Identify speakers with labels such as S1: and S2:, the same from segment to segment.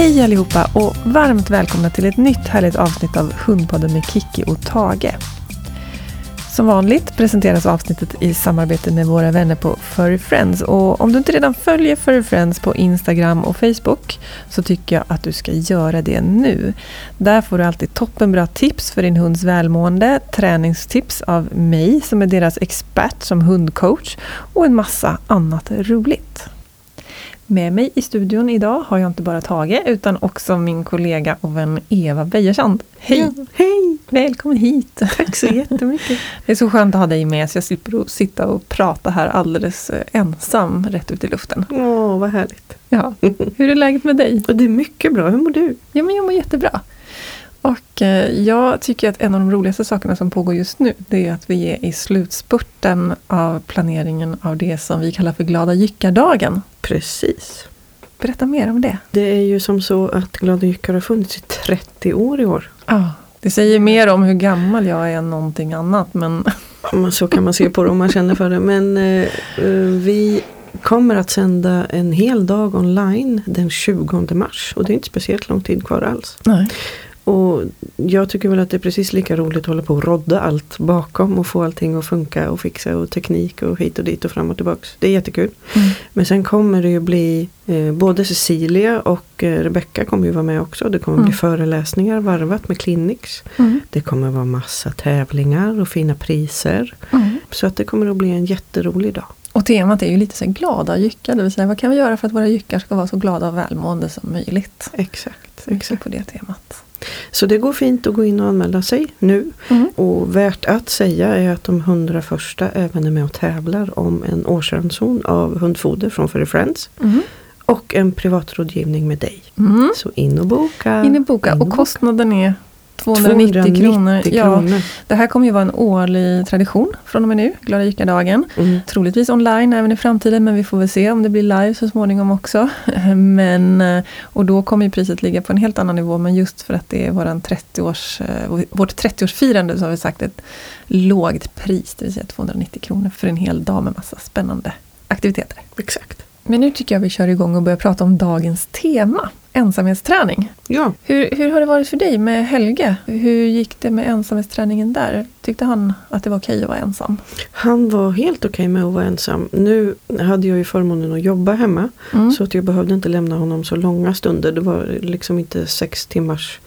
S1: Hej allihopa och varmt välkomna till ett nytt härligt avsnitt av Hundpodden med Kiki och Tage. Som vanligt presenteras avsnittet i samarbete med våra vänner på Furry Friends. Och om du inte redan följer Furry Friends på Instagram och Facebook så tycker jag att du ska göra det nu. Där får du alltid toppenbra tips för din hunds välmående, träningstips av mig som är deras expert som hundcoach och en massa annat roligt. Med mig i studion idag har jag inte bara Tage utan också min kollega och vän Eva Beijersand. Hej!
S2: Ja, hej!
S1: Välkommen hit!
S2: Tack så jättemycket.
S1: Det är så skönt att ha dig med så jag slipper att sitta och prata här alldeles eh, ensam rätt ut i luften.
S2: Åh, vad härligt.
S1: Ja. Hur är läget med dig?
S2: Det är mycket bra. Hur mår du?
S1: Ja, men jag mår jättebra. Och eh, jag tycker att en av de roligaste sakerna som pågår just nu det är att vi är i slutspurten av planeringen av det som vi kallar för Glada Jyckardagen.
S2: Precis.
S1: Berätta mer om det.
S2: Det är ju som så att Glada Jyckar har funnits i 30 år i år.
S1: Ja, det säger mer om hur gammal jag är än någonting annat. Men
S2: Men Så kan man se på det om man känner för det. Men eh, eh, vi kommer att sända en hel dag online den 20 mars. Och det är inte speciellt lång tid kvar alls.
S1: nej.
S2: Och jag tycker väl att det är precis lika roligt att hålla på och rodda allt bakom och få allting att funka och fixa och teknik och hit och dit och fram och tillbaks. Det är jättekul.
S1: Mm.
S2: Men sen kommer det ju bli eh, både Cecilia och eh, Rebecca kommer ju vara med också. Det kommer
S1: Mm.
S2: bli föreläsningar varvat med clinics.
S1: Mm.
S2: Det kommer vara massa tävlingar och fina priser.
S1: Mm.
S2: Så att det kommer att bli en jätterolig dag.
S1: Och temat är ju lite så glada jyckar, det vill säga vad kan vi göra för att våra jyckar ska vara så glada och välmående som möjligt.
S2: Exakt. Exakt.
S1: på det temat.
S2: Så det går fint att gå in och anmäla sig nu.
S1: Mm.
S2: Och värt att säga är att de 100 första även är med och tävlar om en årsranson av hundfoder från Furry Friends.
S1: Mm.
S2: Och en privatrådgivning med dig.
S1: Mm.
S2: Så in och boka.
S1: In i boka.
S2: In
S1: Och kostnaden är 290, kronor. Ja, det här kommer ju vara en årlig tradition från och med nu, Glada Jyckardagen.
S2: Mm.
S1: Troligtvis online även i framtiden men vi får väl se om det blir live så småningom också. Men, eh, och då kommer ju priset ligga på en helt annan nivå men just för att det är våran 30-års, eh, vårt 30-årsfirande så har vi sagt ett lågt pris, det vill säga 290 kronor för en hel dag med massa spännande aktiviteter.
S2: Exakt.
S1: Men nu tycker jag vi kör igång och börjar prata om dagens tema, ensamhetsträning.
S2: Ja,
S1: Hur, hur har det varit för dig med Helge? Hur gick det med ensamhetsträningen där? Tyckte han att det var okej att vara ensam?
S2: han var helt okej med att vara ensam. Nu hade jag ju förmånen att jobba hemma.
S1: Mm.
S2: Så att jag behövde inte lämna honom så långa stunder. Det var liksom inte sex timmars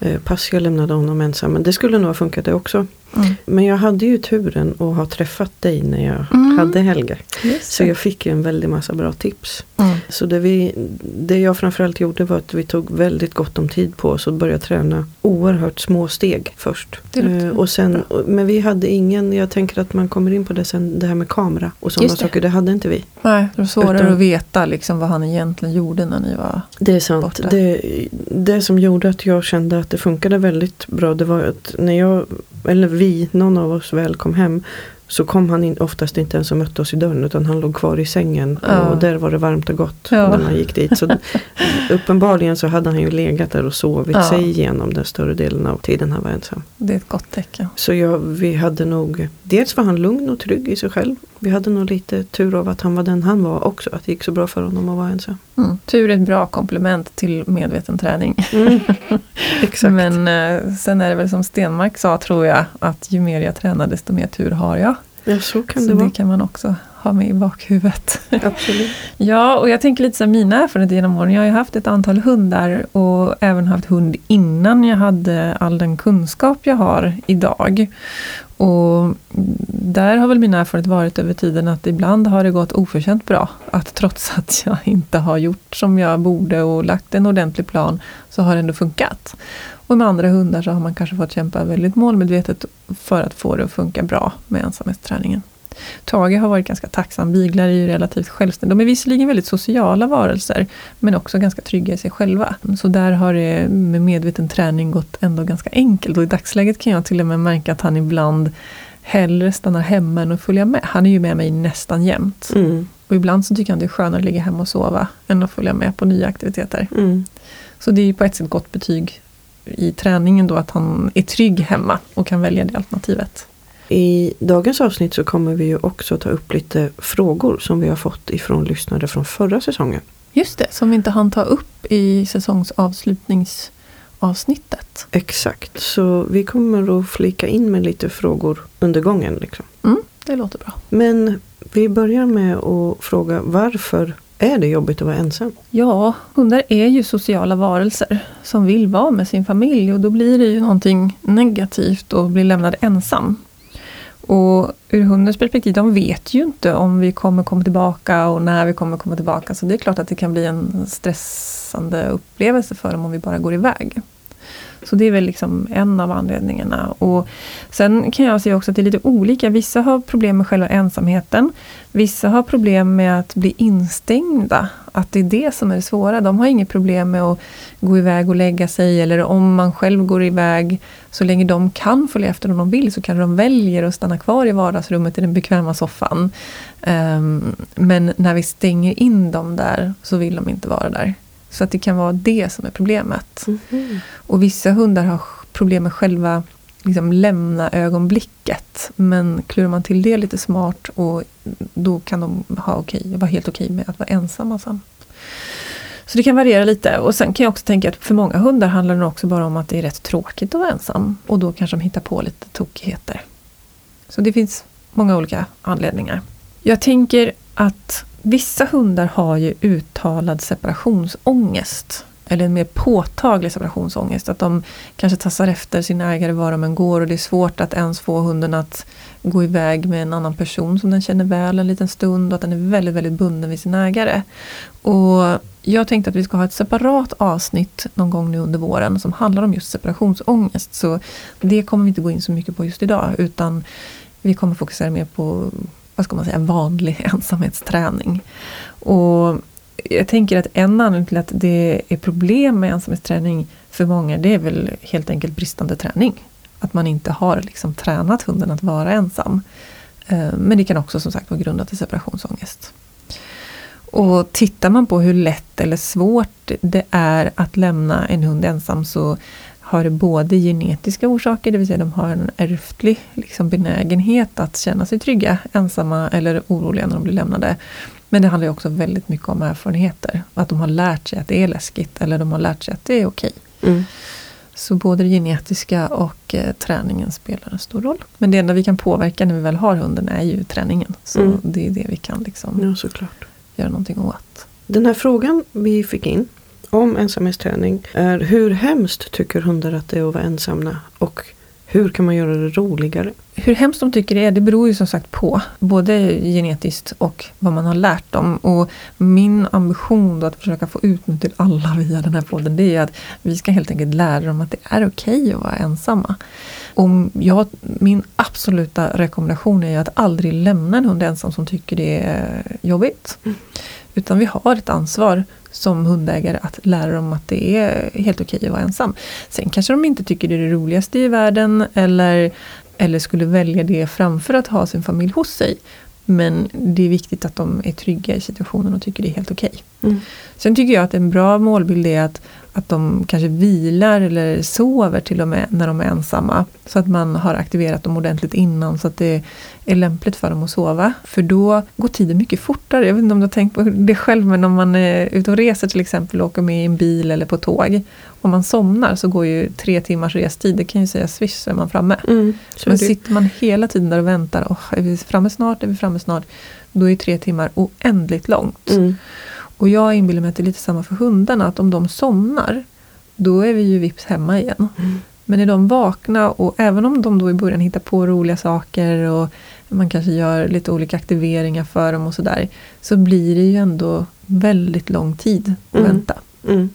S2: eh, pass jag lämnade honom ensam. Men det skulle nog ha funkat det också.
S1: Mm.
S2: Men jag hade ju turen att ha träffat dig när jag
S1: Mm.
S2: hade Helge.
S1: Just
S2: Så jag fick ju en väldig massa bra tips.
S1: Mm.
S2: Så det, vi, det jag framförallt gjorde var att vi tog väldigt gott om tid på oss och började träna oerhört små steg först. Eh, och sen, men vi hade ingen, jag tänker att man kommer in på det sen, det här med kamera och sådana saker, det hade inte vi.
S1: Nej, det var svårare
S2: Utan-
S1: att veta liksom vad han egentligen gjorde när ni var...
S2: Det är sant.
S1: Borta.
S2: Det, det som gjorde att jag kände att det funkade väldigt bra det var att när jag, eller vi, någon av oss väl kom hem så kom han in, oftast inte ens och mötte oss i dörren utan han låg kvar i sängen
S1: Ja.
S2: och där var det varmt och gott
S1: Ja.
S2: när man gick dit. Så uppenbarligen så hade han ju legat där och sovit
S1: Ja.
S2: sig igenom den större delen av tiden han var ensam.
S1: Det är ett gott tecken.
S2: Så jag, vi hade nog, dels var han lugn och trygg i sig själv. Vi hade nog lite tur av att han var den han var också, att det gick så bra för honom att vara ensam.
S1: Mm. Tur är ett bra komplement till medveten träning.
S2: Mm. Exakt.
S1: Men eh, sen är det väl som Stenmark sa tror jag att ju mer jag tränar desto mer tur har jag.
S2: Ja, så kan
S1: Så
S2: det
S1: det,
S2: vara.
S1: kan man också ha med i bakhuvudet.
S2: Absolut.
S1: Ja, och jag tänker lite så mina erfarenheter genom åren. Jag har ju haft ett antal hundar och även haft hund innan jag hade all den kunskap jag har idag. Och där har väl min erfarenhet varit över tiden att ibland har det gått oförtjänt bra. Att trots att jag inte har gjort som jag borde och lagt en ordentlig plan så har det ändå funkat. Och med andra hundar så har man kanske fått kämpa väldigt målmedvetet för att få det att funka bra med ensamhetsträningen. Tage har varit ganska tacksam. Biglar är ju relativt självständiga. De är visserligen väldigt sociala varelser men också ganska trygga i sig själva. Så där har det med medveten träning gått ändå ganska enkelt. Och i dagsläget kan jag till och med märka att han ibland hellre stannar hemma än att följa med. Han är ju med mig nästan jämt.
S2: Mm.
S1: Och ibland så tycker han det är skönare att ligga hemma och sova än att följa med på nya aktiviteter.
S2: Mm.
S1: Så det är ju på ett sätt gott betyg i träningen då att han är trygg hemma och kan välja det alternativet.
S2: I dagens avsnitt så kommer vi ju också ta upp lite frågor som vi har fått ifrån lyssnare från förra säsongen.
S1: Just det, som vi inte hann ta upp i säsongsavslutningsavsnittet.
S2: Exakt, så vi kommer att flika in med lite frågor under gången. Liksom.
S1: Mm, det låter bra.
S2: Men vi börjar med att fråga varför är det jobbigt att vara ensam?
S1: Ja, hundar är ju sociala varelser som vill vara med sin familj och då blir det ju någonting negativt att bli lämnad ensam. Och ur hundens perspektiv, de vet ju inte om vi kommer komma tillbaka och när vi kommer komma tillbaka. Så det är klart att det kan bli en stressande upplevelse för dem om vi bara går iväg. Så det är väl liksom en av anledningarna. Och sen kan jag se också att det är lite olika. Vissa har problem med själva ensamheten. Vissa har problem med att bli instängda. Att det är det som är det svåra. De har inget problem med att gå iväg och lägga sig. Eller om man själv går iväg. Så länge de kan följa efter om de vill så kanske de väljer att stanna kvar i vardagsrummet i den bekväma soffan. Um, men när vi stänger in dem där så vill de inte vara där. Så att det kan vara det som är problemet.
S2: Mm.
S1: Och vissa hundar har problem med själva liksom, lämna ögonblicket. Men klurar man till det lite smart och då kan de ha okej, vara helt okej med att vara ensamma sen. Så det kan variera lite. Och sen kan jag också tänka att för många hundar handlar det också bara om att det är rätt tråkigt att vara ensam. Och då kanske de hittar på lite tokigheter. Så det finns många olika anledningar. Jag tänker att Vissa hundar har ju uttalad separationsångest. Eller en mer påtaglig separationsångest. Att de kanske tassar efter sin ägare var de än går och det är svårt att ens få hunden att gå iväg med en annan person som den känner väl en liten stund och att den är väldigt, väldigt bunden vid sin ägare. Och jag tänkte att vi ska ha ett separat avsnitt någon gång nu under våren som handlar om just separationsångest. Så det kommer vi inte gå in så mycket på just idag utan vi kommer fokusera mer på vad ska man säga, vanlig ensamhetsträning. Och jag tänker att en anledning till att det är problem med ensamhetsträning för många, det är väl helt enkelt bristande träning. Att man inte har liksom tränat hunden att vara ensam. Eh, men det kan också som sagt vara grundat i separationsångest. Och tittar man på hur lätt eller svårt det är att lämna en hund ensam så har både genetiska orsaker, det vill säga de har en ärftlig liksom, benägenhet att känna sig trygga, ensamma eller oroliga när de blir lämnade. Men det handlar också väldigt mycket om erfarenheter. Att de har lärt sig att det är läskigt eller de har lärt sig att det är okej.
S2: Mm.
S1: Så både det genetiska och eh, träningen spelar en stor roll. Men det enda vi kan påverka när vi väl har hunden är ju träningen. Så
S2: Mm.
S1: det är det vi kan liksom
S2: Ja,
S1: göra någonting åt.
S2: Den här frågan vi fick in om ensamhetsträning är hur hemskt tycker hundar att det är att vara ensamma och hur kan man göra det roligare?
S1: Hur hemskt de tycker det är, det beror ju som sagt på. Både genetiskt och vad man har lärt dem. Och min ambition då att försöka få ut nu till alla via den här podden, det är att vi ska helt enkelt lära dem att det är okej att vara ensamma. Om jag, min absoluta rekommendation är ju att aldrig lämna en hund ensam som tycker det är jobbigt. Utan vi har ett ansvar som hundägare att lära dem att det är helt okej att vara ensam. Sen kanske de inte tycker det är det roligaste i världen eller, eller skulle välja det framför att ha sin familj hos sig. Men det är viktigt att de är trygga i situationen och tycker det är helt okej.
S2: Mm.
S1: Sen tycker jag att en bra målbild är att, att de kanske vilar eller sover till och med när de är ensamma. Så att man har aktiverat dem ordentligt innan så att det är lämpligt för dem att sova. För då går tiden mycket fortare. Jag vet inte om du har tänkt på det själv men om man är ute och reser till exempel och åker med i en bil eller på tåg. Om man somnar så går ju tre timmars restid, det kan ju säga swish så är man framme.
S2: Mm.
S1: Men sitter man hela tiden där och väntar, oh, är vi framme snart, är vi framme snart? Då är tre timmar oändligt långt.
S2: Mm.
S1: Och jag inbillar mig att det är lite samma för hundarna, att om de somnar, då är vi ju vips hemma igen.
S2: Mm.
S1: Men är de vakna och även om de då i början hittar på roliga saker och man kanske gör lite olika aktiveringar för dem och sådär, så blir det ju ändå väldigt lång tid att
S2: Mm.
S1: vänta.
S2: Mm.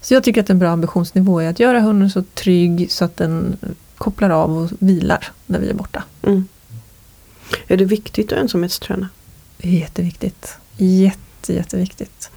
S1: Så jag tycker att en bra ambitionsnivå är att göra hunden så trygg så att den kopplar av och vilar när vi är borta.
S2: Mm. Är det viktigt att ensamhetsträna?
S1: Det är jätteviktigt. Jätte, jätteviktigt.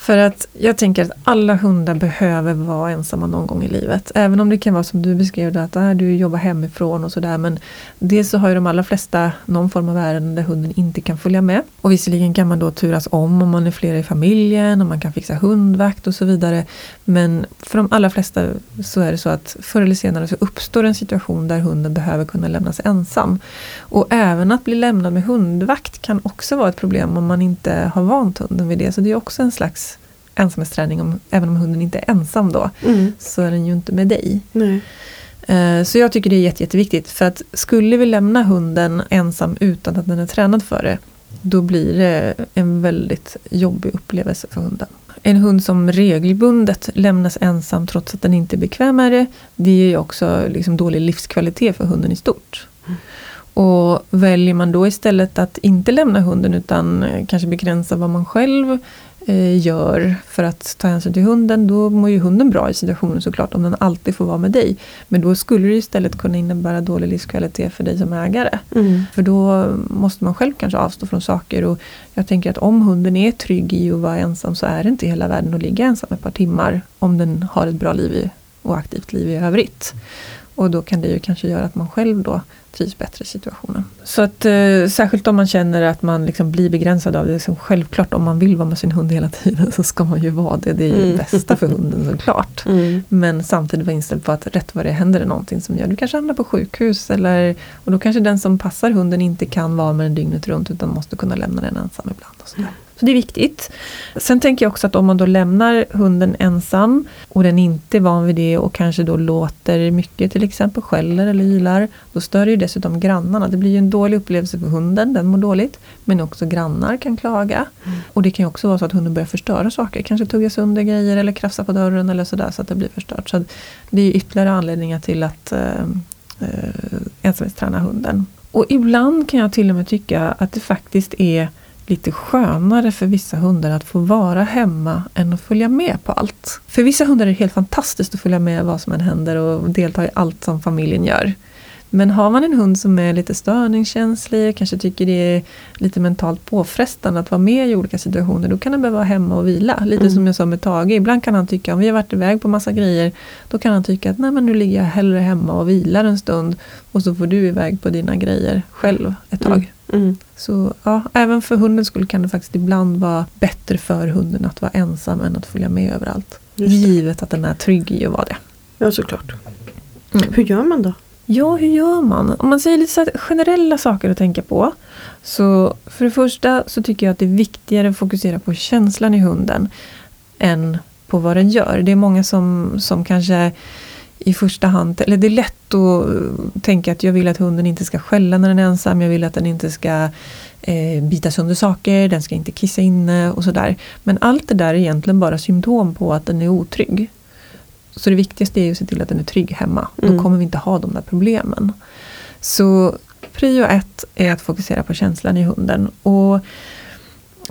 S1: För att jag tänker att alla hundar behöver vara ensamma någon gång i livet. Även om det kan vara som du beskrev det, att äh, du jobbar hemifrån och sådär. Men dels så har ju de allra flesta någon form av ärenden där hunden inte kan följa med. Och visserligen kan man då turas om om man är flera i familjen och man kan fixa hundvakt och så vidare. Men för de allra flesta så är det så att förr eller senare så uppstår en situation där hunden behöver kunna lämnas ensam. Och även att bli lämnad med hundvakt kan också vara ett problem om man inte har vant hunden vid det. Så det är också en slags ensamhetsträning, om, även om hunden inte är ensam då, mm. så är den ju inte med dig.
S2: Nej.
S1: Eh, så jag tycker det är jätte, jätteviktigt. För att skulle vi lämna hunden ensam utan att den är tränad för det, då blir det en väldigt jobbig upplevelse för hunden. En hund som regelbundet lämnas ensam trots att den inte är bekväm med det, det ger ju också liksom dålig livskvalitet för hunden i stort. Och väljer man då istället att inte lämna hunden utan kanske begränsa vad man själv Eh, gör för att ta hänsyn till hunden, då mår ju hunden bra i situationen såklart, om den alltid får vara med dig. Men då skulle det istället kunna innebära dålig livskvalitet för dig som ägare. Mm. För då måste man själv kanske avstå från saker. Och jag tänker att om hunden är trygg i att vara ensam så är det inte hela världen att ligga ensam ett par timmar om den har ett bra liv och aktivt liv i övrigt. Och då kan det ju kanske göra att man själv då trivs bättre i situationen. Så att eh, särskilt om man känner att man liksom blir begränsad av det. Liksom självklart om man vill vara med sin hund hela tiden så ska man ju vara det. Det är ju mm. det bästa för hunden såklart. Mm. Men samtidigt vara inställd på att rätt vad det händer det någonting som gör du kanske hamnar på sjukhus. Eller, och då kanske den som passar hunden inte kan vara med den dygnet runt utan måste kunna lämna den ensam ibland. Och sådär. Så det är viktigt. Sen tänker jag också att om man då lämnar hunden ensam och den inte är van vid det och kanske då låter mycket, till exempel skäller eller ylar, då stör det ju dessutom grannarna. Det blir ju en dålig upplevelse för hunden, den mår dåligt. Men också grannar kan klaga. Mm. Och det kan ju också vara så att hunden börjar förstöra saker, kanske tugga sönder grejer eller krafsa på dörren eller sådär så att det blir förstört. Så det är ytterligare anledningar till att eh, eh, ensamhetsträna hunden. Och ibland kan jag till och med tycka att det faktiskt är lite skönare för vissa hundar att få vara hemma än att följa med på allt. För vissa hundar är det helt fantastiskt att följa med vad som än händer och delta i allt som familjen gör. Men har man en hund som är lite störningskänslig, kanske tycker det är lite mentalt påfrestande att vara med i olika situationer, då kan den behöva vara hemma och vila. Lite mm. som jag sa med Tage, ibland kan han tycka, om vi har varit iväg på massa grejer, då kan han tycka att nej men nu ligger jag hellre hemma och vilar en stund och så får du iväg på dina grejer själv ett tag. Mm. Mm. Så ja, även för hundens skull kan det faktiskt ibland vara bättre för hunden att vara ensam än att följa med överallt. Givet att den är trygg i att vara det.
S2: Ja, såklart. Mm. Hur gör man då?
S1: Ja, hur gör man? Om man säger lite så generella saker att tänka på. Så för det första så tycker jag att det är viktigare att fokusera på känslan i hunden än på vad den gör. Det är många som, som kanske i första hand, eller det är lätt att tänka att jag vill att hunden inte ska skälla när den är ensam, jag vill att den inte ska eh, bita sönder saker, den ska inte kissa inne och sådär. Men allt det där är egentligen bara symptom på att den är otrygg. Så det viktigaste är att se till att den är trygg hemma. Mm. Då kommer vi inte ha de där problemen. Så prio ett är att fokusera på känslan i hunden. Och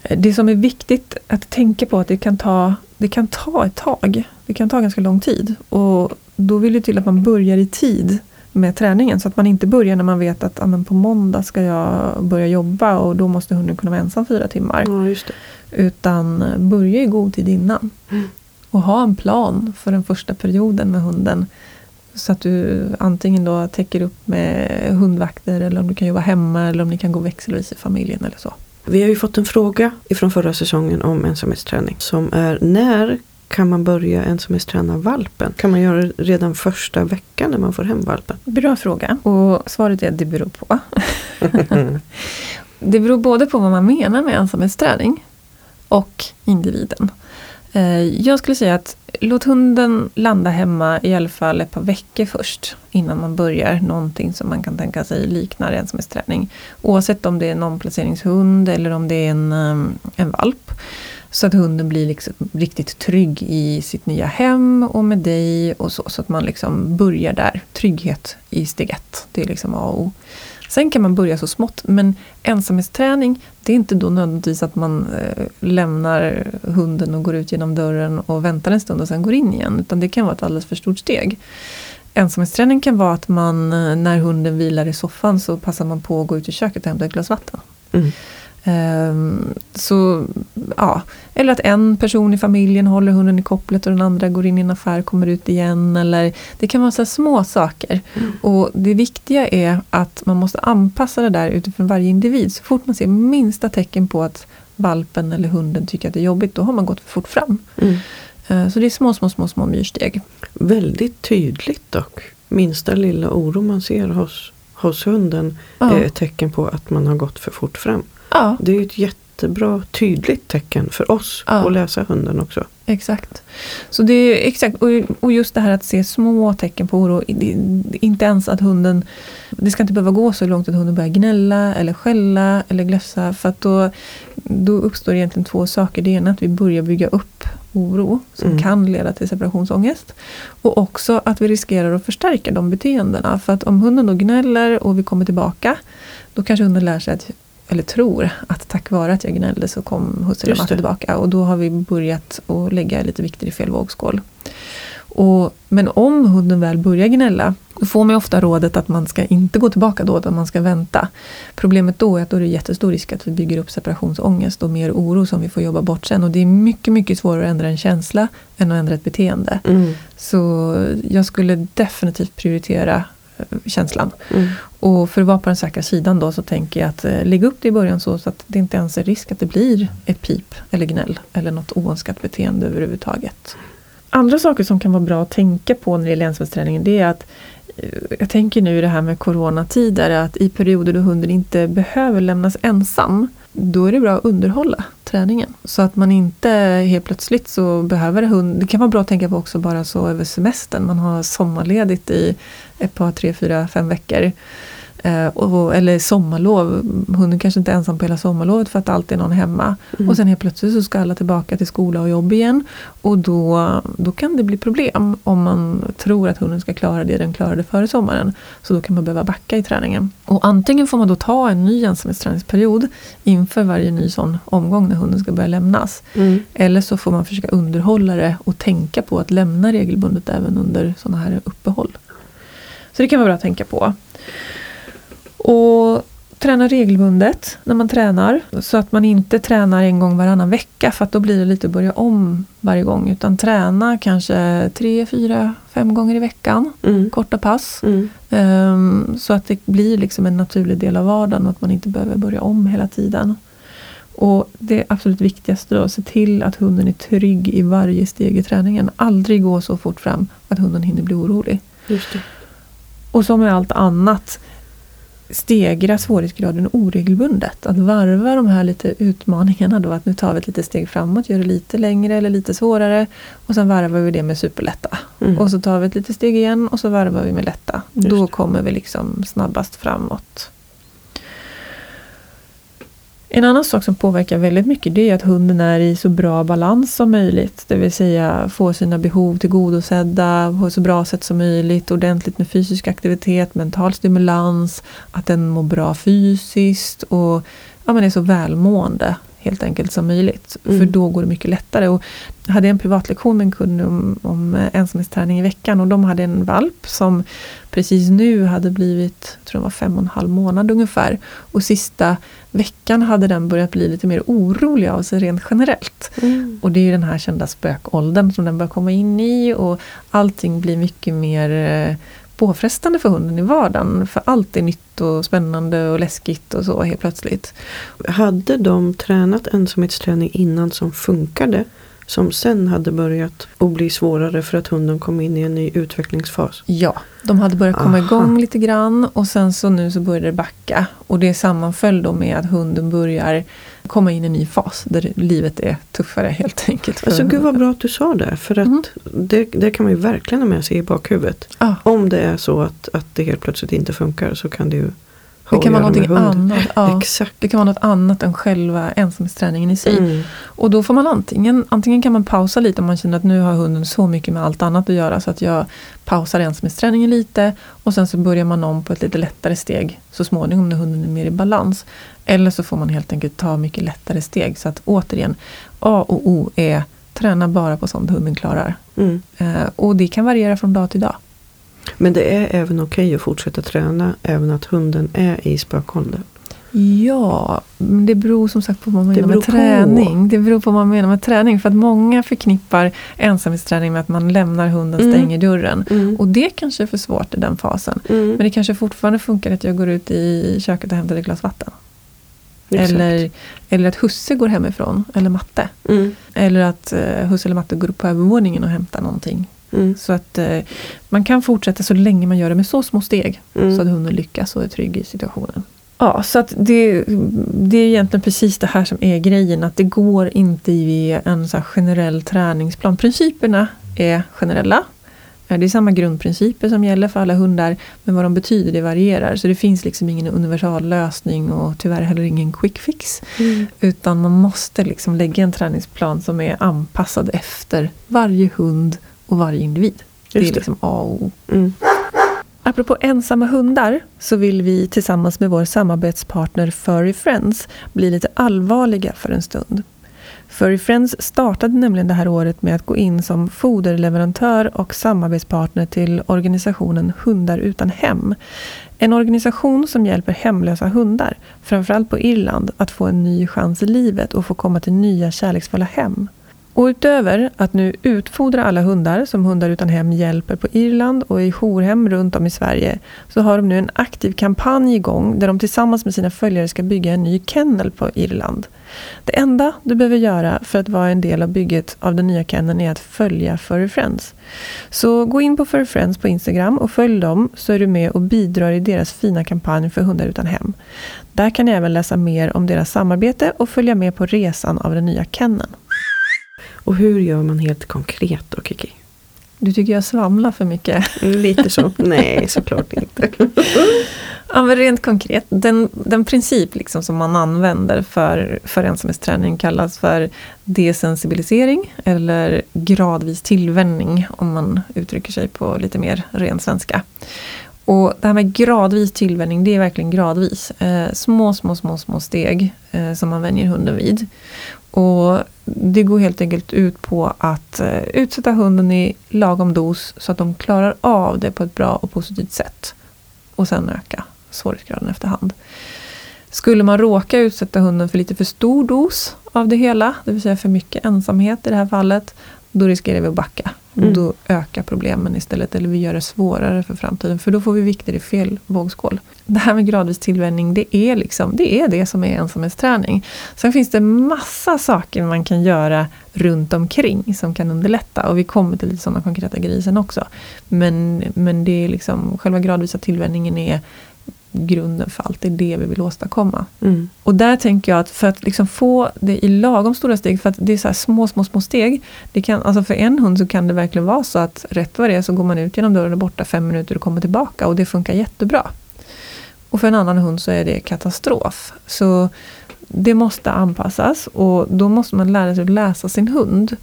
S1: det som är viktigt att tänka på är att det kan ta, det kan ta ett tag. Det kan ta ganska lång tid. Och då vill det till att man börjar i tid med träningen. Så att man inte börjar när man vet att ah, på måndag ska jag börja jobba och då måste hunden kunna vara ensam fyra timmar.
S2: Ja,
S1: Utan börja i god tid innan. Mm. Och ha en plan för den första perioden med hunden. Så att du antingen då täcker upp med hundvakter eller om du kan jobba hemma eller om ni kan gå växelvis i familjen eller så.
S2: Vi har ju fått en fråga ifrån förra säsongen om ensamhetsträning som är när kan man börja ensamhetsträna valpen? Kan man göra det redan första veckan när man får hem valpen?
S1: Bra fråga och svaret är att det beror på. det beror både på vad man menar med ensamhetsträning och individen. Eh, jag skulle säga att låt hunden landa hemma i alla fall ett par veckor först innan man börjar någonting som man kan tänka sig liknar ensamhetsträning. Oavsett om det är en omplaceringshund eller om det är en, eh, en valp. Så att hunden blir liksom riktigt trygg i sitt nya hem och med dig och så. Så att man liksom börjar där. Trygghet i steg ett. Det är liksom A och O. Sen kan man börja så smått, men ensamhetsträning, det är inte då nödvändigtvis att man eh, lämnar hunden och går ut genom dörren och väntar en stund och sen går in igen, utan det kan vara ett alldeles för stort steg. Ensamhetsträning kan vara att man, eh, när hunden vilar i soffan, så passar man på att gå ut i köket och hämta ett glas vatten. Mm. Ehm, så, ja. Eller att en person i familjen håller hunden i kopplet och den andra går in i en affär och kommer ut igen. Eller, det kan vara så små saker.
S2: Mm.
S1: Och Det viktiga är att man måste anpassa det där utifrån varje individ. Så fort man ser minsta tecken på att valpen eller hunden tycker att det är jobbigt, då har man gått för fort fram.
S2: Mm.
S1: Eh, Så det är små, små, små, små myrsteg.
S2: Väldigt tydligt dock. Minsta lilla oro man ser hos, hos hunden
S1: Ja.
S2: är ett tecken på att man har gått för fort fram.
S1: Ja,
S2: Det är ett jättebra tydligt tecken för oss
S1: Ja.
S2: att läsa hunden också.
S1: exakt. Så det är exakt, och, just det här att se små tecken på oro. Inte ens att hunden, det ska inte behöva gå så långt att hunden börjar gnälla eller skälla eller glössa. För att då, då uppstår egentligen två saker. Det ena är att vi börjar bygga upp oro som
S2: Mm.
S1: kan leda till separationsångest. Och också att vi riskerar att förstärka de beteendena. För att om hunden då gnäller och vi kommer tillbaka, då kanske hunden lär sig att eller tror att tack vare att jag gnällde så kom
S2: det.
S1: tillbaka. Och då har vi börjat att lägga lite vikter i fel vågskål. Och, men om hunden väl börjar gnälla, då får man ofta rådet att man ska inte gå tillbaka då, utan man ska vänta. Problemet då är att då är det jättestor risk att vi bygger upp separationsångest och mer oro som vi får jobba bort sen. Och det är mycket, mycket svårare att ändra en känsla än att ändra ett beteende.
S2: Mm.
S1: Så jag skulle definitivt prioritera känslan.
S2: Mm.
S1: Och för att vara på den säkra sidan då så tänker jag att eh, lägga upp det i början så, så att det inte ens är risk att det blir ett pip eller gnäll eller något oönskat beteende överhuvudtaget. Andra saker som kan vara bra att tänka på när det gäller ensamhetsträningen det är att eh, jag tänker nu i det här med coronatider att i perioder då hunden inte behöver lämnas ensam då är det bra att underhålla träningen. Så att man inte helt plötsligt så behöver hund. Det kan vara bra att tänka på också bara så över semestern. Man har sommarledigt i ett par, tre, fyra, fem veckor. Eh, och, eller sommarlov. Hunden kanske inte är ensam på hela sommarlovet för att alltid är någon hemma.
S2: Mm.
S1: Och sen helt plötsligt så ska alla tillbaka till skola och jobb igen. Och då, då kan det bli problem om man tror att hunden ska klara det den klarade före sommaren. Så då kan man behöva backa i träningen. Och antingen får man då ta en ny ensamhetsträningsperiod inför varje ny sån omgång när hunden ska börja lämnas.
S2: Mm.
S1: Eller så får man försöka underhålla det och tänka på att lämna regelbundet även under sådana här uppehåll. Så det kan vara bra att tänka på. Och träna regelbundet när man tränar. Så att man inte tränar en gång varannan vecka för att då blir det lite att börja om varje gång. Utan träna kanske tre, fyra, fem gånger i veckan.
S2: Mm.
S1: Korta pass.
S2: Mm.
S1: Ehm, så att det blir liksom en naturlig del av vardagen och att man inte behöver börja om hela tiden. Och det absolut viktigaste då, se till att hunden är trygg i varje steg i träningen. Aldrig gå så fort fram att hunden hinner bli orolig. Och som med allt annat, stegra svårighetsgraden oregelbundet. Att varva de här lite utmaningarna då, att nu tar vi ett litet steg framåt, gör det lite längre eller lite svårare. Och sen varvar vi det med superlätta.
S2: Mm.
S1: Och så tar vi ett litet steg igen och så varvar vi med lätta.
S2: Just
S1: Då kommer vi liksom snabbast framåt. En annan sak som påverkar väldigt mycket det är att hunden är i så bra balans som möjligt. Det vill säga få sina behov tillgodosedda på så bra sätt som möjligt. Ordentligt med fysisk aktivitet, mental stimulans, att den mår bra fysiskt och ja, men är så välmående helt enkelt som möjligt.
S2: Mm.
S1: För då går det mycket lättare. Och jag hade en privatlektion med en kund om, om ensamhetsträning i veckan och de hade en valp som precis nu hade blivit, jag tror det var fem och en halv månad ungefär. Och sista veckan hade den börjat bli lite mer orolig av sig rent generellt.
S2: Mm.
S1: Och det är ju den här kända spökåldern som den börjar komma in i och allting blir mycket mer eh, påfrestande för hunden i vardagen. För allt är nytt och spännande och läskigt och så helt plötsligt.
S2: Hade de tränat ensamhetsträning innan som funkade? Som sen hade börjat att bli svårare för att hunden kom in i en ny utvecklingsfas?
S1: Ja, de hade börjat komma
S2: Aha.
S1: igång lite grann och sen så nu så började det backa. Och det sammanföll då med att hunden börjar komma in i en ny fas där livet är tuffare helt enkelt.
S2: Alltså gud vad bra att du sa det. För att
S1: Mm.
S2: det, det kan man ju verkligen ha med sig i bakhuvudet.
S1: Ja,
S2: Om det är så att, att det helt plötsligt inte funkar så kan det ju
S1: det kan vara någonting annat. Ja.
S2: Exakt.
S1: Det kan vara något annat än själva ensamhetsträningen i sig.
S2: Mm.
S1: Och då får man antingen, antingen kan man pausa lite om man känner att nu har hunden så mycket med allt annat att göra så att jag pausar ensamhetsträningen lite och sen så börjar man om på ett lite lättare steg så småningom när hunden är mer i balans. Eller så får man helt enkelt ta mycket lättare steg så att återigen A och O är träna bara på sånt hunden klarar.
S2: Mm.
S1: Eh, och det kan variera från dag till dag.
S2: Men det är även okej att fortsätta träna även att hunden är i spökåldern.
S1: Ja, men det beror som sagt på vad man
S2: Det
S1: menar med
S2: beror på.
S1: träning. Det beror på vad man menar med träning. För att många förknippar ensamhetsträning med att man lämnar hunden,
S2: Mm.
S1: stänger dörren.
S2: Mm.
S1: Och det kanske är för svårt i den fasen.
S2: Mm.
S1: Men det kanske fortfarande funkar att jag går ut i köket och hämtar ett glas vatten.
S2: Exakt.
S1: Eller, eller att husse går hemifrån, eller matte.
S2: Mm.
S1: Eller att eh, husse eller matte går upp på övervåningen och hämtar någonting.
S2: Mm.
S1: Så att eh, man kan fortsätta så länge man gör det med så små steg.
S2: Mm.
S1: Så att hunden lyckas och är trygg i situationen. Ja, så att det, det är egentligen precis det här som är grejen. Att det går inte i en så generell träningsplan. Principerna är generella. Det är samma grundprinciper som gäller för alla hundar. Men vad de betyder det varierar. Så det finns liksom ingen universal lösning och tyvärr heller ingen quick fix.
S2: Mm.
S1: Utan man måste liksom lägga en träningsplan som är anpassad efter varje hund och varje individ. Det är
S2: det.
S1: liksom A och O.
S2: Mm.
S1: Apropå ensamma hundar så vill vi tillsammans med vår samarbetspartner Furry Friends bli lite allvarliga för en stund. Furry Friends startade nämligen det här året med att gå in som foderleverantör och samarbetspartner till organisationen Hundar utan hem. En organisation som hjälper hemlösa hundar, framförallt på Irland, att få en ny chans i livet och få komma till nya kärleksfulla hem. Och utöver att nu utfodra alla hundar som Hundar utan hem hjälper på Irland och i jourhem runt om i Sverige så har de nu en aktiv kampanj igång där de tillsammans med sina följare ska bygga en ny kennel på Irland. Det enda du behöver göra för att vara en del av bygget av den nya kenneln är att följa Furry Friends. Så gå in på Furry Friends på Instagram och följ dem så är du med och bidrar i deras fina kampanj för Hundar utan hem. Där kan ni även läsa mer om deras samarbete och följa med på resan av den nya kenneln.
S2: Och hur gör man helt konkret då Kiki?
S1: Du tycker jag svamlar för mycket.
S2: Lite så. Nej, såklart inte.
S1: Ja, men rent konkret, den, den princip liksom som man använder för, för ensamhetsträning kallas för desensibilisering eller gradvis tillvänjning om man uttrycker sig på lite mer ren svenska. Och det här med gradvis tillvänjning, det är verkligen gradvis. Eh, små, små, små, små steg eh, som man vänjer hunden vid. Och det går helt enkelt ut på att eh, utsätta hunden i lagom dos så att de klarar av det på ett bra och positivt sätt. Och sen öka svårighetsgraden efterhand. Skulle man råka utsätta hunden för lite för stor dos av det hela, det vill säga för mycket ensamhet i det här fallet, då riskerar vi att backa.
S2: Mm.
S1: Då ökar problemen istället, eller vi gör det svårare för framtiden, för då får vi vikter i fel vågskål. Det här med gradvis tillvänjning, det är, liksom, det är det som är ensamhetsträning. Sen finns det massa saker man kan göra runt omkring som kan underlätta, och vi kommer till lite sådana konkreta grejer sen också. Men, men det är liksom, själva gradvisa tillvänjningen är grunden för allt, det är det vi vill åstadkomma.
S2: Mm.
S1: Och där tänker jag att för att liksom få det i lagom stora steg, för att det är så här små, små, små steg. Det kan, alltså för en hund så kan det verkligen vara så att rätt vad det är så går man ut genom dörren och borta fem minuter och kommer tillbaka och det funkar jättebra. Och för en annan hund så är det katastrof. Så det måste anpassas och då måste man lära sig att läsa sin hund.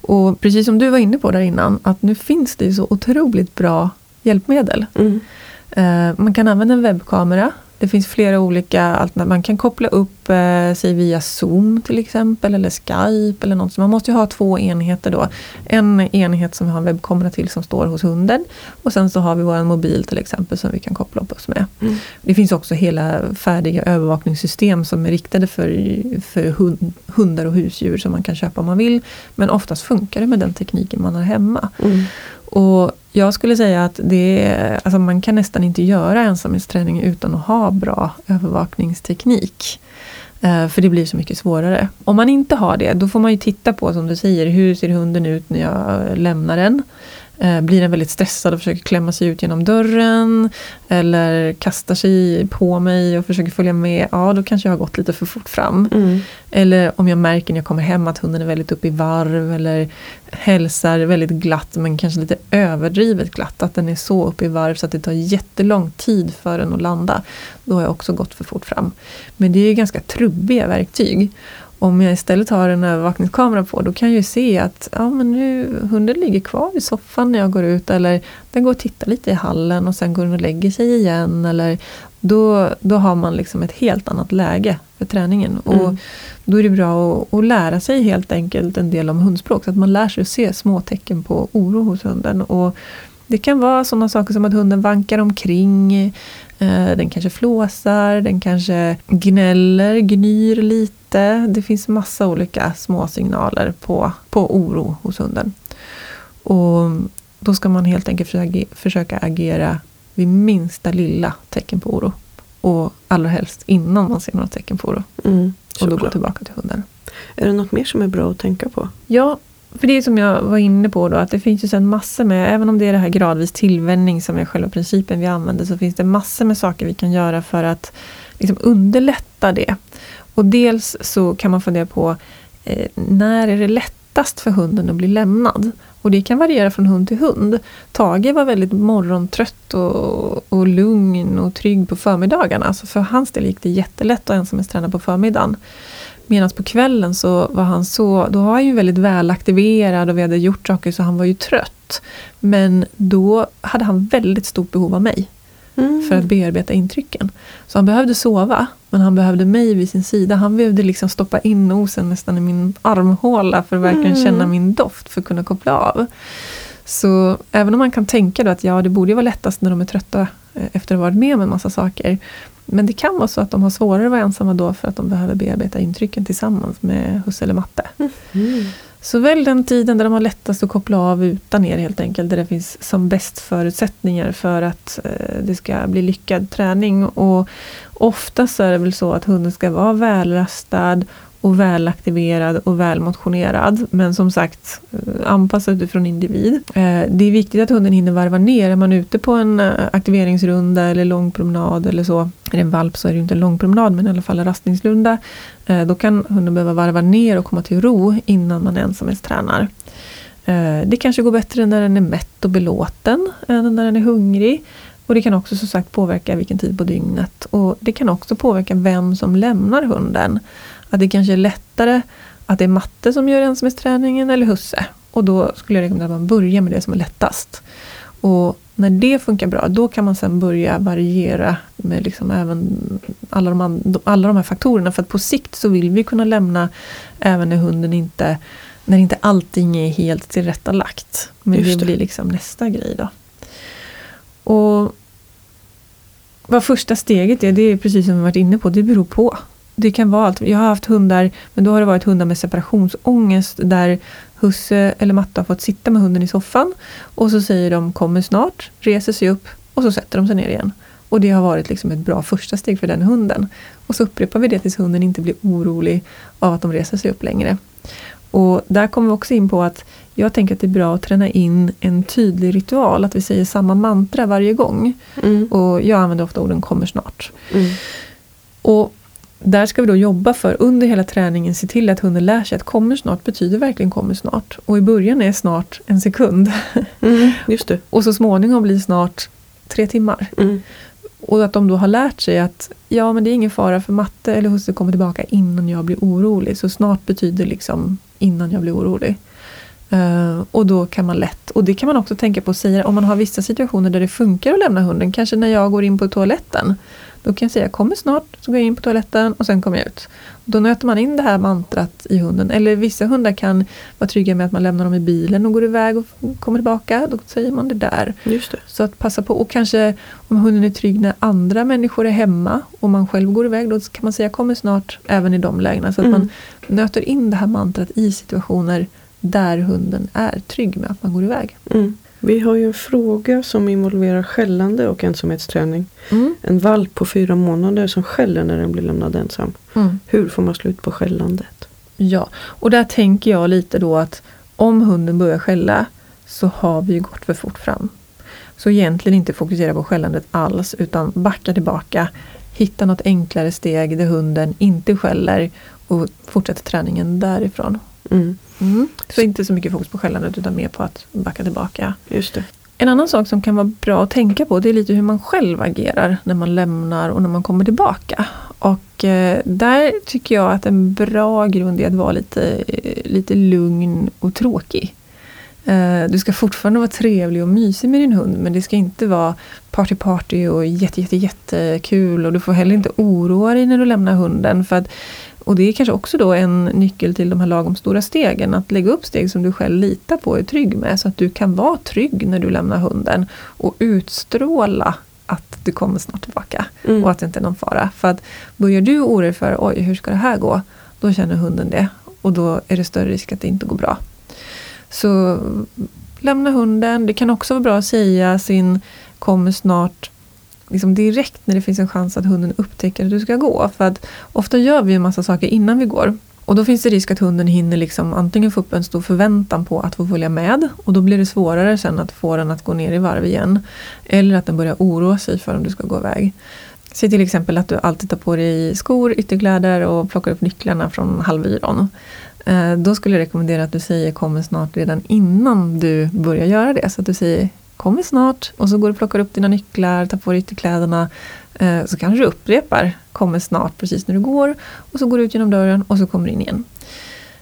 S1: Och precis som du var inne på där innan, att nu finns det så otroligt bra hjälpmedel.
S2: Mm.
S1: Eh, Man kan använda en webbkamera. Det finns flera olika alternativ. Man kan koppla upp eh, sig via Zoom till exempel eller Skype eller något. Så man måste ju ha två enheter då. En enhet som vi har en webbkamera till som står hos hunden. Och sen så har vi vår mobil till exempel som vi kan koppla upp oss med.
S2: Mm.
S1: Det finns också hela färdiga övervakningssystem som är riktade för, för hund, hundar och husdjur som man kan köpa om man vill. Men oftast funkar det med den tekniken man har hemma.
S2: Mm.
S1: Och jag skulle säga att det är, alltså man kan nästan inte göra ensamhetsträning utan att ha bra övervakningsteknik. Eh, för det blir så mycket svårare. Om man inte har det, då får man ju titta på som du säger, hur ser hunden ut när jag lämnar den? Eh, Blir den väldigt stressad och försöker klämma sig ut genom dörren? Eller kastar sig på mig och försöker följa med? Ja, då kanske jag har gått lite för fort fram.
S2: Mm.
S1: Eller om jag märker när jag kommer hem att hunden är väldigt uppe i varv eller hälsar väldigt glatt men kanske lite överdrivet glatt. Att den är så uppe i varv så att det tar jättelång tid för den att landa. Då har jag också gått för fort fram. Men det är ganska trubbiga verktyg. Om jag istället har en övervakningskamera på då kan jag ju se att ja, men nu, hunden ligger kvar i soffan när jag går ut eller den går och tittar lite i hallen och sen går den och lägger sig igen. Eller, då, då har man liksom ett helt annat läge för träningen. Och
S2: Mm.
S1: då är det bra att, att lära sig helt enkelt en del om hundspråk. Så att man lär sig att se små tecken på oro hos hunden. Och det kan vara sådana saker som att hunden vankar omkring. Eh, den kanske flåsar, den kanske gnäller, gnyr lite. Det finns massa olika små signaler på, på oro hos hunden. Och då ska man helt enkelt försöka agera vid minsta lilla tecken på oro. Och allra helst innan man ser några tecken på oro. Mm, och då gå tillbaka till hunden.
S2: Är det något mer som är bra att tänka på?
S1: Ja, för det är som jag var inne på då, att det finns ju sen massor med, även om det är det här gradvis tillvänjning som är själva principen vi använder, så finns det massor med saker vi kan göra för att liksom underlätta det. Och dels så kan man fundera på, eh, när är det lättast för hunden att bli lämnad? Och det kan variera från hund till hund. Tage var väldigt morgontrött och, och lugn och trygg på förmiddagarna. Så för hans del gick det jättelätt att ensamhetsträna på förmiddagen. Medan på kvällen så var han så, då var han ju väldigt välaktiverad och vi hade gjort saker så han var ju trött. Men då hade han väldigt stort behov av mig. Mm. För att bearbeta intrycken. Så han behövde sova, men han behövde mig vid sin sida. Han behövde liksom stoppa in nosen nästan i min armhåla för att verkligen mm. känna min doft för att kunna koppla av. Så även om man kan tänka då att ja, det borde vara lättast när de är trötta eh, efter att ha varit med om en massa saker. Men det kan vara så att de har svårare att vara ensamma då för att de behöver bearbeta intrycken tillsammans med husse eller matte. Mm. Så välj den tiden där de har lättast att koppla av utan er helt enkelt. Där det finns som bäst förutsättningar för att eh, det ska bli lyckad träning. Och oftast är det väl så att hunden ska vara välrastad och välaktiverad och välmotionerad. Men som sagt eh, anpassad utifrån individ. Eh, det är viktigt att hunden hinner varva ner. Är man ute på en eh, aktiveringsrunda eller lång promenad eller så. Är det en valp så är det inte en lång promenad men i alla fall en rastningsrunda. Då kan hunden behöva varva ner och komma till ro innan man ensamhetstränar. Det kanske går bättre när den är mätt och belåten än när den är hungrig. Och det kan också som sagt påverka vilken tid på dygnet. Och det kan också påverka vem som lämnar hunden. Att det kanske är lättare att det är matte som gör ensamhetsträningen eller husse. Och då skulle jag rekommendera att man börjar med det som är lättast. Och när det funkar bra, då kan man sen börja variera med liksom även alla de, alla de här faktorerna. För att på sikt så vill vi kunna lämna även när hunden inte, när inte allting är helt tillrättalagt. Men det. det blir liksom nästa grej då. Och vad första steget är, det är precis som vi varit inne på, det beror på det kan vara allt. Jag har haft hundar, men då har det varit hundar med separationsångest där husse eller matte har fått sitta med hunden i soffan och så säger de kommer snart, reser sig upp och så sätter de sig ner igen. Och det har varit liksom ett bra första steg för den hunden. Och så upprepar vi det tills hunden inte blir orolig av att de reser sig upp längre. Och där kommer vi också in på att jag tänker att det är bra att träna in en tydlig ritual, att vi säger samma mantra varje gång. Mm. Och jag använder ofta orden kommer snart. Mm. Och där ska vi då jobba för under hela träningen se till att hunden lär sig att kommer snart betyder verkligen kommer snart. Och i början är snart en sekund.
S2: Mm, just det.
S1: och så småningom blir snart tre timmar. Mm. Och att de då har lärt sig att ja men det är ingen fara för matte eller husse kommer tillbaka innan jag blir orolig. Så snart betyder liksom innan jag blir orolig. Uh, och då kan man lätt, och det kan man också tänka på att säga om man har vissa situationer där det funkar att lämna hunden. Kanske när jag går in på toaletten. Då kan jag säga kommer snart, så går jag in på toaletten och sen kommer jag ut. Då nöter man in det här mantrat i hunden. Eller vissa hundar kan vara trygga med att man lämnar dem i bilen och går iväg och kommer tillbaka. Då säger man det där.
S2: Just det.
S1: Så att passa på. Och kanske om hunden är trygg när andra människor är hemma och man själv går iväg. Då kan man säga kommer snart även i de lägena. Så att mm. man nöter in det här mantrat i situationer där hunden är trygg med att man går iväg.
S2: Mm. Vi har ju en fråga som involverar skällande och ensamhetsträning. Mm. En valp på fyra månader som skäller när den blir lämnad ensam. Mm. Hur får man slut på skällandet?
S1: Ja, och där tänker jag lite då att om hunden börjar skälla så har vi gått för fort fram. Så egentligen inte fokusera på skällandet alls utan backa tillbaka. Hitta något enklare steg där hunden inte skäller och fortsätta träningen därifrån. Mm. Mm. Så inte så mycket fokus på skällandet utan mer på att backa tillbaka.
S2: Just det.
S1: En annan sak som kan vara bra att tänka på det är lite hur man själv agerar när man lämnar och när man kommer tillbaka. Och eh, där tycker jag att en bra grund är att vara lite, lite lugn och tråkig. Eh, du ska fortfarande vara trevlig och mysig med din hund men det ska inte vara party party och jätte, jätte, jättekul och du får heller inte oroa dig när du lämnar hunden. För att och det är kanske också då en nyckel till de här lagom stora stegen. Att lägga upp steg som du själv litar på och är trygg med. Så att du kan vara trygg när du lämnar hunden. Och utstråla att du kommer snart tillbaka
S2: Mm.
S1: och att det inte är någon fara. För att börjar du oroa dig för oj, hur ska det här gå? Då känner hunden det och då är det större risk att det inte går bra. Så lämna hunden. Det kan också vara bra att säga sin kommer snart liksom direkt när det finns en chans att hunden upptäcker att du ska gå. För att ofta gör vi en massa saker innan vi går. Och då finns det risk att hunden hinner liksom antingen få upp en stor förväntan på att få följa med och då blir det svårare sen att få den att gå ner i varv igen. Eller att den börjar oroa sig för om du ska gå iväg. Se till exempel att du alltid tar på dig skor, ytterkläder och plockar upp nycklarna från halvyron. Eh, då skulle jag rekommendera att du säger kommer snart redan innan du börjar göra det. Så att du säger kommer snart och så går du och plockar upp dina nycklar, tar på dig ytterkläderna. Eh, Så kanske du upprepar kommer snart precis när du går och så går du ut genom dörren och så kommer du in igen.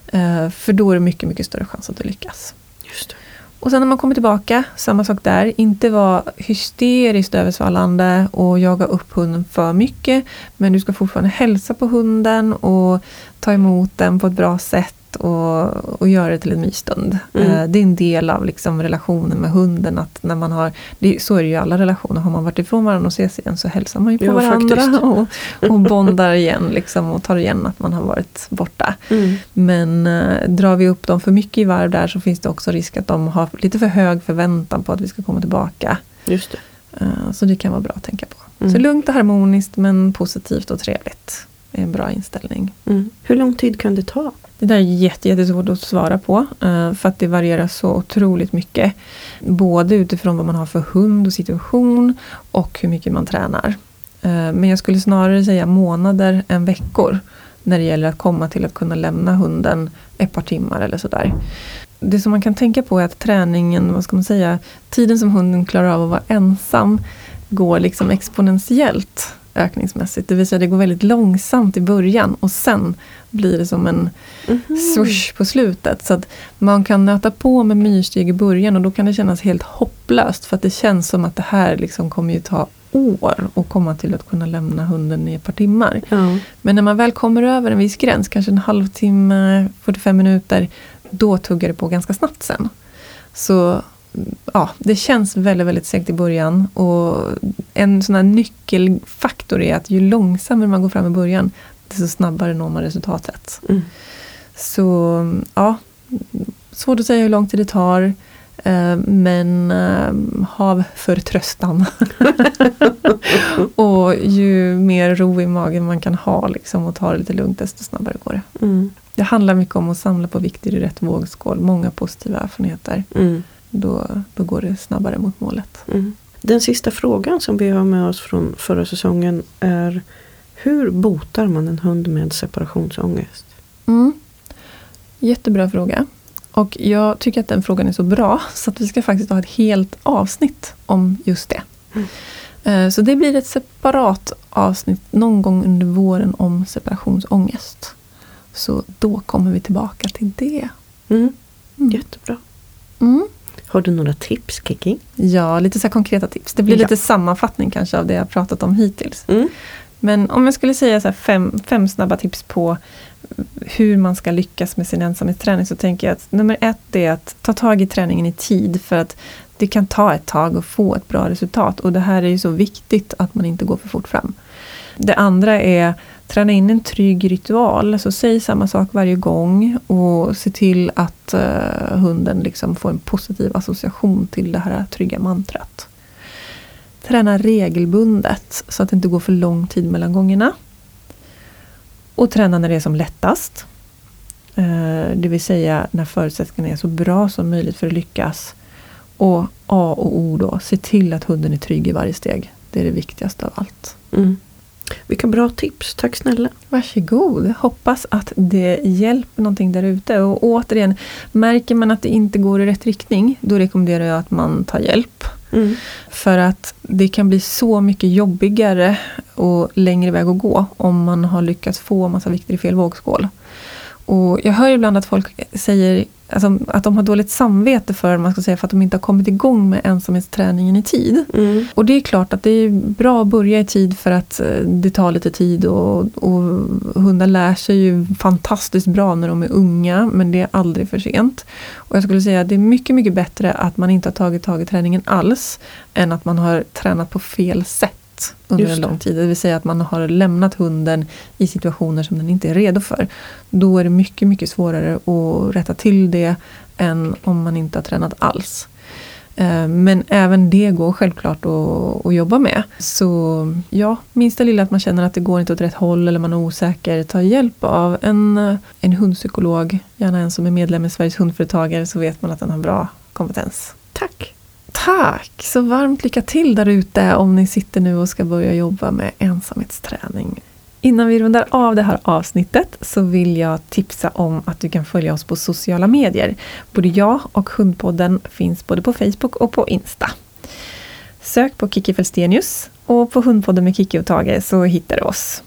S1: Eh, För då är det mycket, mycket större chans att du lyckas.
S2: Just det.
S1: Och sen när man kommer tillbaka, samma sak där. Inte vara hysteriskt översvallande och jaga upp hunden för mycket. Men du ska fortfarande hälsa på hunden och ta emot den på ett bra sätt och, och göra det till en mysstund.
S2: Mm.
S1: Eh, Det är en del av liksom relationen med hunden. Att när man har, det, så är det ju i alla relationer. Har man varit ifrån varandra och ses igen så hälsar man ju på
S2: Ja,
S1: varandra och, och bondar igen liksom, och tar igen att man har varit borta.
S2: Mm.
S1: Men eh, drar vi upp dem för mycket i varv där så finns det också risk att de har lite för hög förväntan på att vi ska komma tillbaka.
S2: Just det.
S1: Eh, så det kan vara bra att tänka på.
S2: Mm.
S1: Så lugnt och harmoniskt men positivt och trevligt. Är en bra inställning.
S2: Mm. Hur lång tid kan det ta?
S1: Det där är jätte, jättesvårt att svara på. eh, För att det varierar så otroligt mycket. Både utifrån vad man har för hund och situation och hur mycket man tränar. Eh, Men jag skulle snarare säga månader än veckor. När det gäller att komma till att kunna lämna hunden ett par timmar eller sådär. Det som man kan tänka på är att träningen, vad ska man säga, tiden som hunden klarar av att vara ensam går liksom exponentiellt ökningsmässigt. Det vill säga det går väldigt långsamt i början och sen blir det som en
S2: Mhm.
S1: swoosh på slutet. Så att man kan nöta på med myrsteg i början och då kan det kännas helt hopplöst. För att det känns som att det här liksom kommer ju ta år att komma till att kunna lämna hunden i ett par timmar.
S2: Ja.
S1: Men när man väl kommer över en viss gräns, kanske en halvtimme, 45 minuter, då tuggar det på ganska snabbt sen. Så ja, det känns väldigt, väldigt segt i början. Och en sån här nyckelfaktor är att ju långsammare man går fram i början, desto snabbare når man resultatet.
S2: Mm.
S1: Så ja, svårt att säga hur lång tid det tar. eh, Men eh, hav förtröstan. och ju mer ro i magen man kan ha liksom, och ta det lite lugnt, desto snabbare går det.
S2: Mm.
S1: Det handlar mycket om att samla på vikter i rätt vågskål. Många positiva erfarenheter.
S2: Mm.
S1: Då, då går det snabbare mot målet.
S2: Mm. Den sista frågan som vi har med oss från förra säsongen är Hur botar man en hund med separationsångest?
S1: Mm. Jättebra fråga. Och jag tycker att den frågan är så bra så att vi ska faktiskt ha ett helt avsnitt om just det.
S2: Mm.
S1: Eh, Så det blir ett separat avsnitt någon gång under våren om separationsångest. Så då kommer vi tillbaka till det.
S2: Mm.
S1: Mm.
S2: Jättebra.
S1: Mm.
S2: Har du några tips Kiki?
S1: Ja, lite så konkreta tips. Det blir
S2: Ja.
S1: lite sammanfattning kanske av det jag pratat om hittills.
S2: Mm.
S1: Men om jag skulle säga så fem, fem snabba tips på hur man ska lyckas med sin ensamhetsträning så tänker jag att nummer ett är att ta tag i träningen i tid för att det kan ta ett tag att få ett bra resultat och det här är ju så viktigt att man inte går för fort fram. Det andra är träna in en trygg ritual, så säg samma sak varje gång och se till att eh, hunden liksom får en positiv association till det här trygga mantrat. Träna regelbundet så att det inte går för lång tid mellan gångerna. Och träna när det är som lättast. Eh, Det vill säga när förutsättningarna är så bra som möjligt för att lyckas. Och A och O då, se till att hunden är trygg i varje steg. Det är det viktigaste av allt.
S2: Mm. Vilka bra tips, tack snälla.
S1: Varsågod. Hoppas att det hjälper någonting där ute. Och återigen, märker man att det inte går i rätt riktning, då rekommenderar jag att man tar hjälp.
S2: Mm.
S1: För att det kan bli så mycket jobbigare och längre väg att gå om man har lyckats få massa vikter i fel vågskål. Och jag hör ibland att folk säger alltså, att de har dåligt samvete för, man ska säga, för att de inte har kommit igång med ensamhetsträningen i tid.
S2: Mm.
S1: Och det är klart att det är bra att börja i tid för att eh, det tar lite tid och, och hundar lär sig ju fantastiskt bra när de är unga men det är aldrig för sent. Och jag skulle säga att det är mycket, mycket bättre att man inte har tagit tag i träningen alls än att man har tränat på fel sätt under en lång tid. Det vill säga att man har lämnat hunden i situationer som den inte är redo för. Då är det mycket, mycket svårare att rätta till det än om man inte har tränat alls. Eh, Men även det går självklart att, att jobba med. Så ja, minsta lilla att man känner att det går inte åt rätt håll eller man är osäker, ta hjälp av en, en hundpsykolog. Gärna en som är medlem i Sveriges hundföretagare så vet man att den har bra kompetens.
S2: Tack!
S1: Tack! Så varmt lycka till där ute om ni sitter nu och ska börja jobba med ensamhetsträning. Innan vi rundar av det här avsnittet så vill jag tipsa om att du kan följa oss på sociala medier. Både jag och Hundpodden finns både på Facebook och på Insta. Sök på Kiki Felstenius och på Hundpodden med Kiki och Tage så hittar du oss.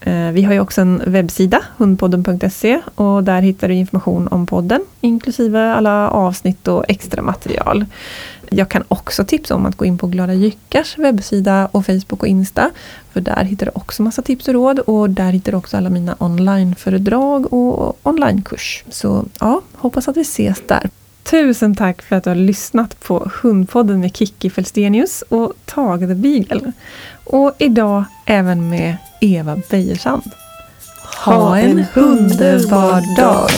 S1: Eh, vi har ju också en webbsida, hundpodden.se och där hittar du information om podden inklusive alla avsnitt och extra material. Jag kan också tipsa om att gå in på Glada Jyckars webbsida och Facebook och Insta. För där hittar du också massa tips och råd och där hittar du också alla mina onlineföredrag och onlinekurs. Så ja, hoppas att vi ses där. Tusen tack för att du har lyssnat på Hundpodden med Kiki Felstenius och Tage the Beagle. Och idag även med Eva Beijersand. Ha en underbar dag!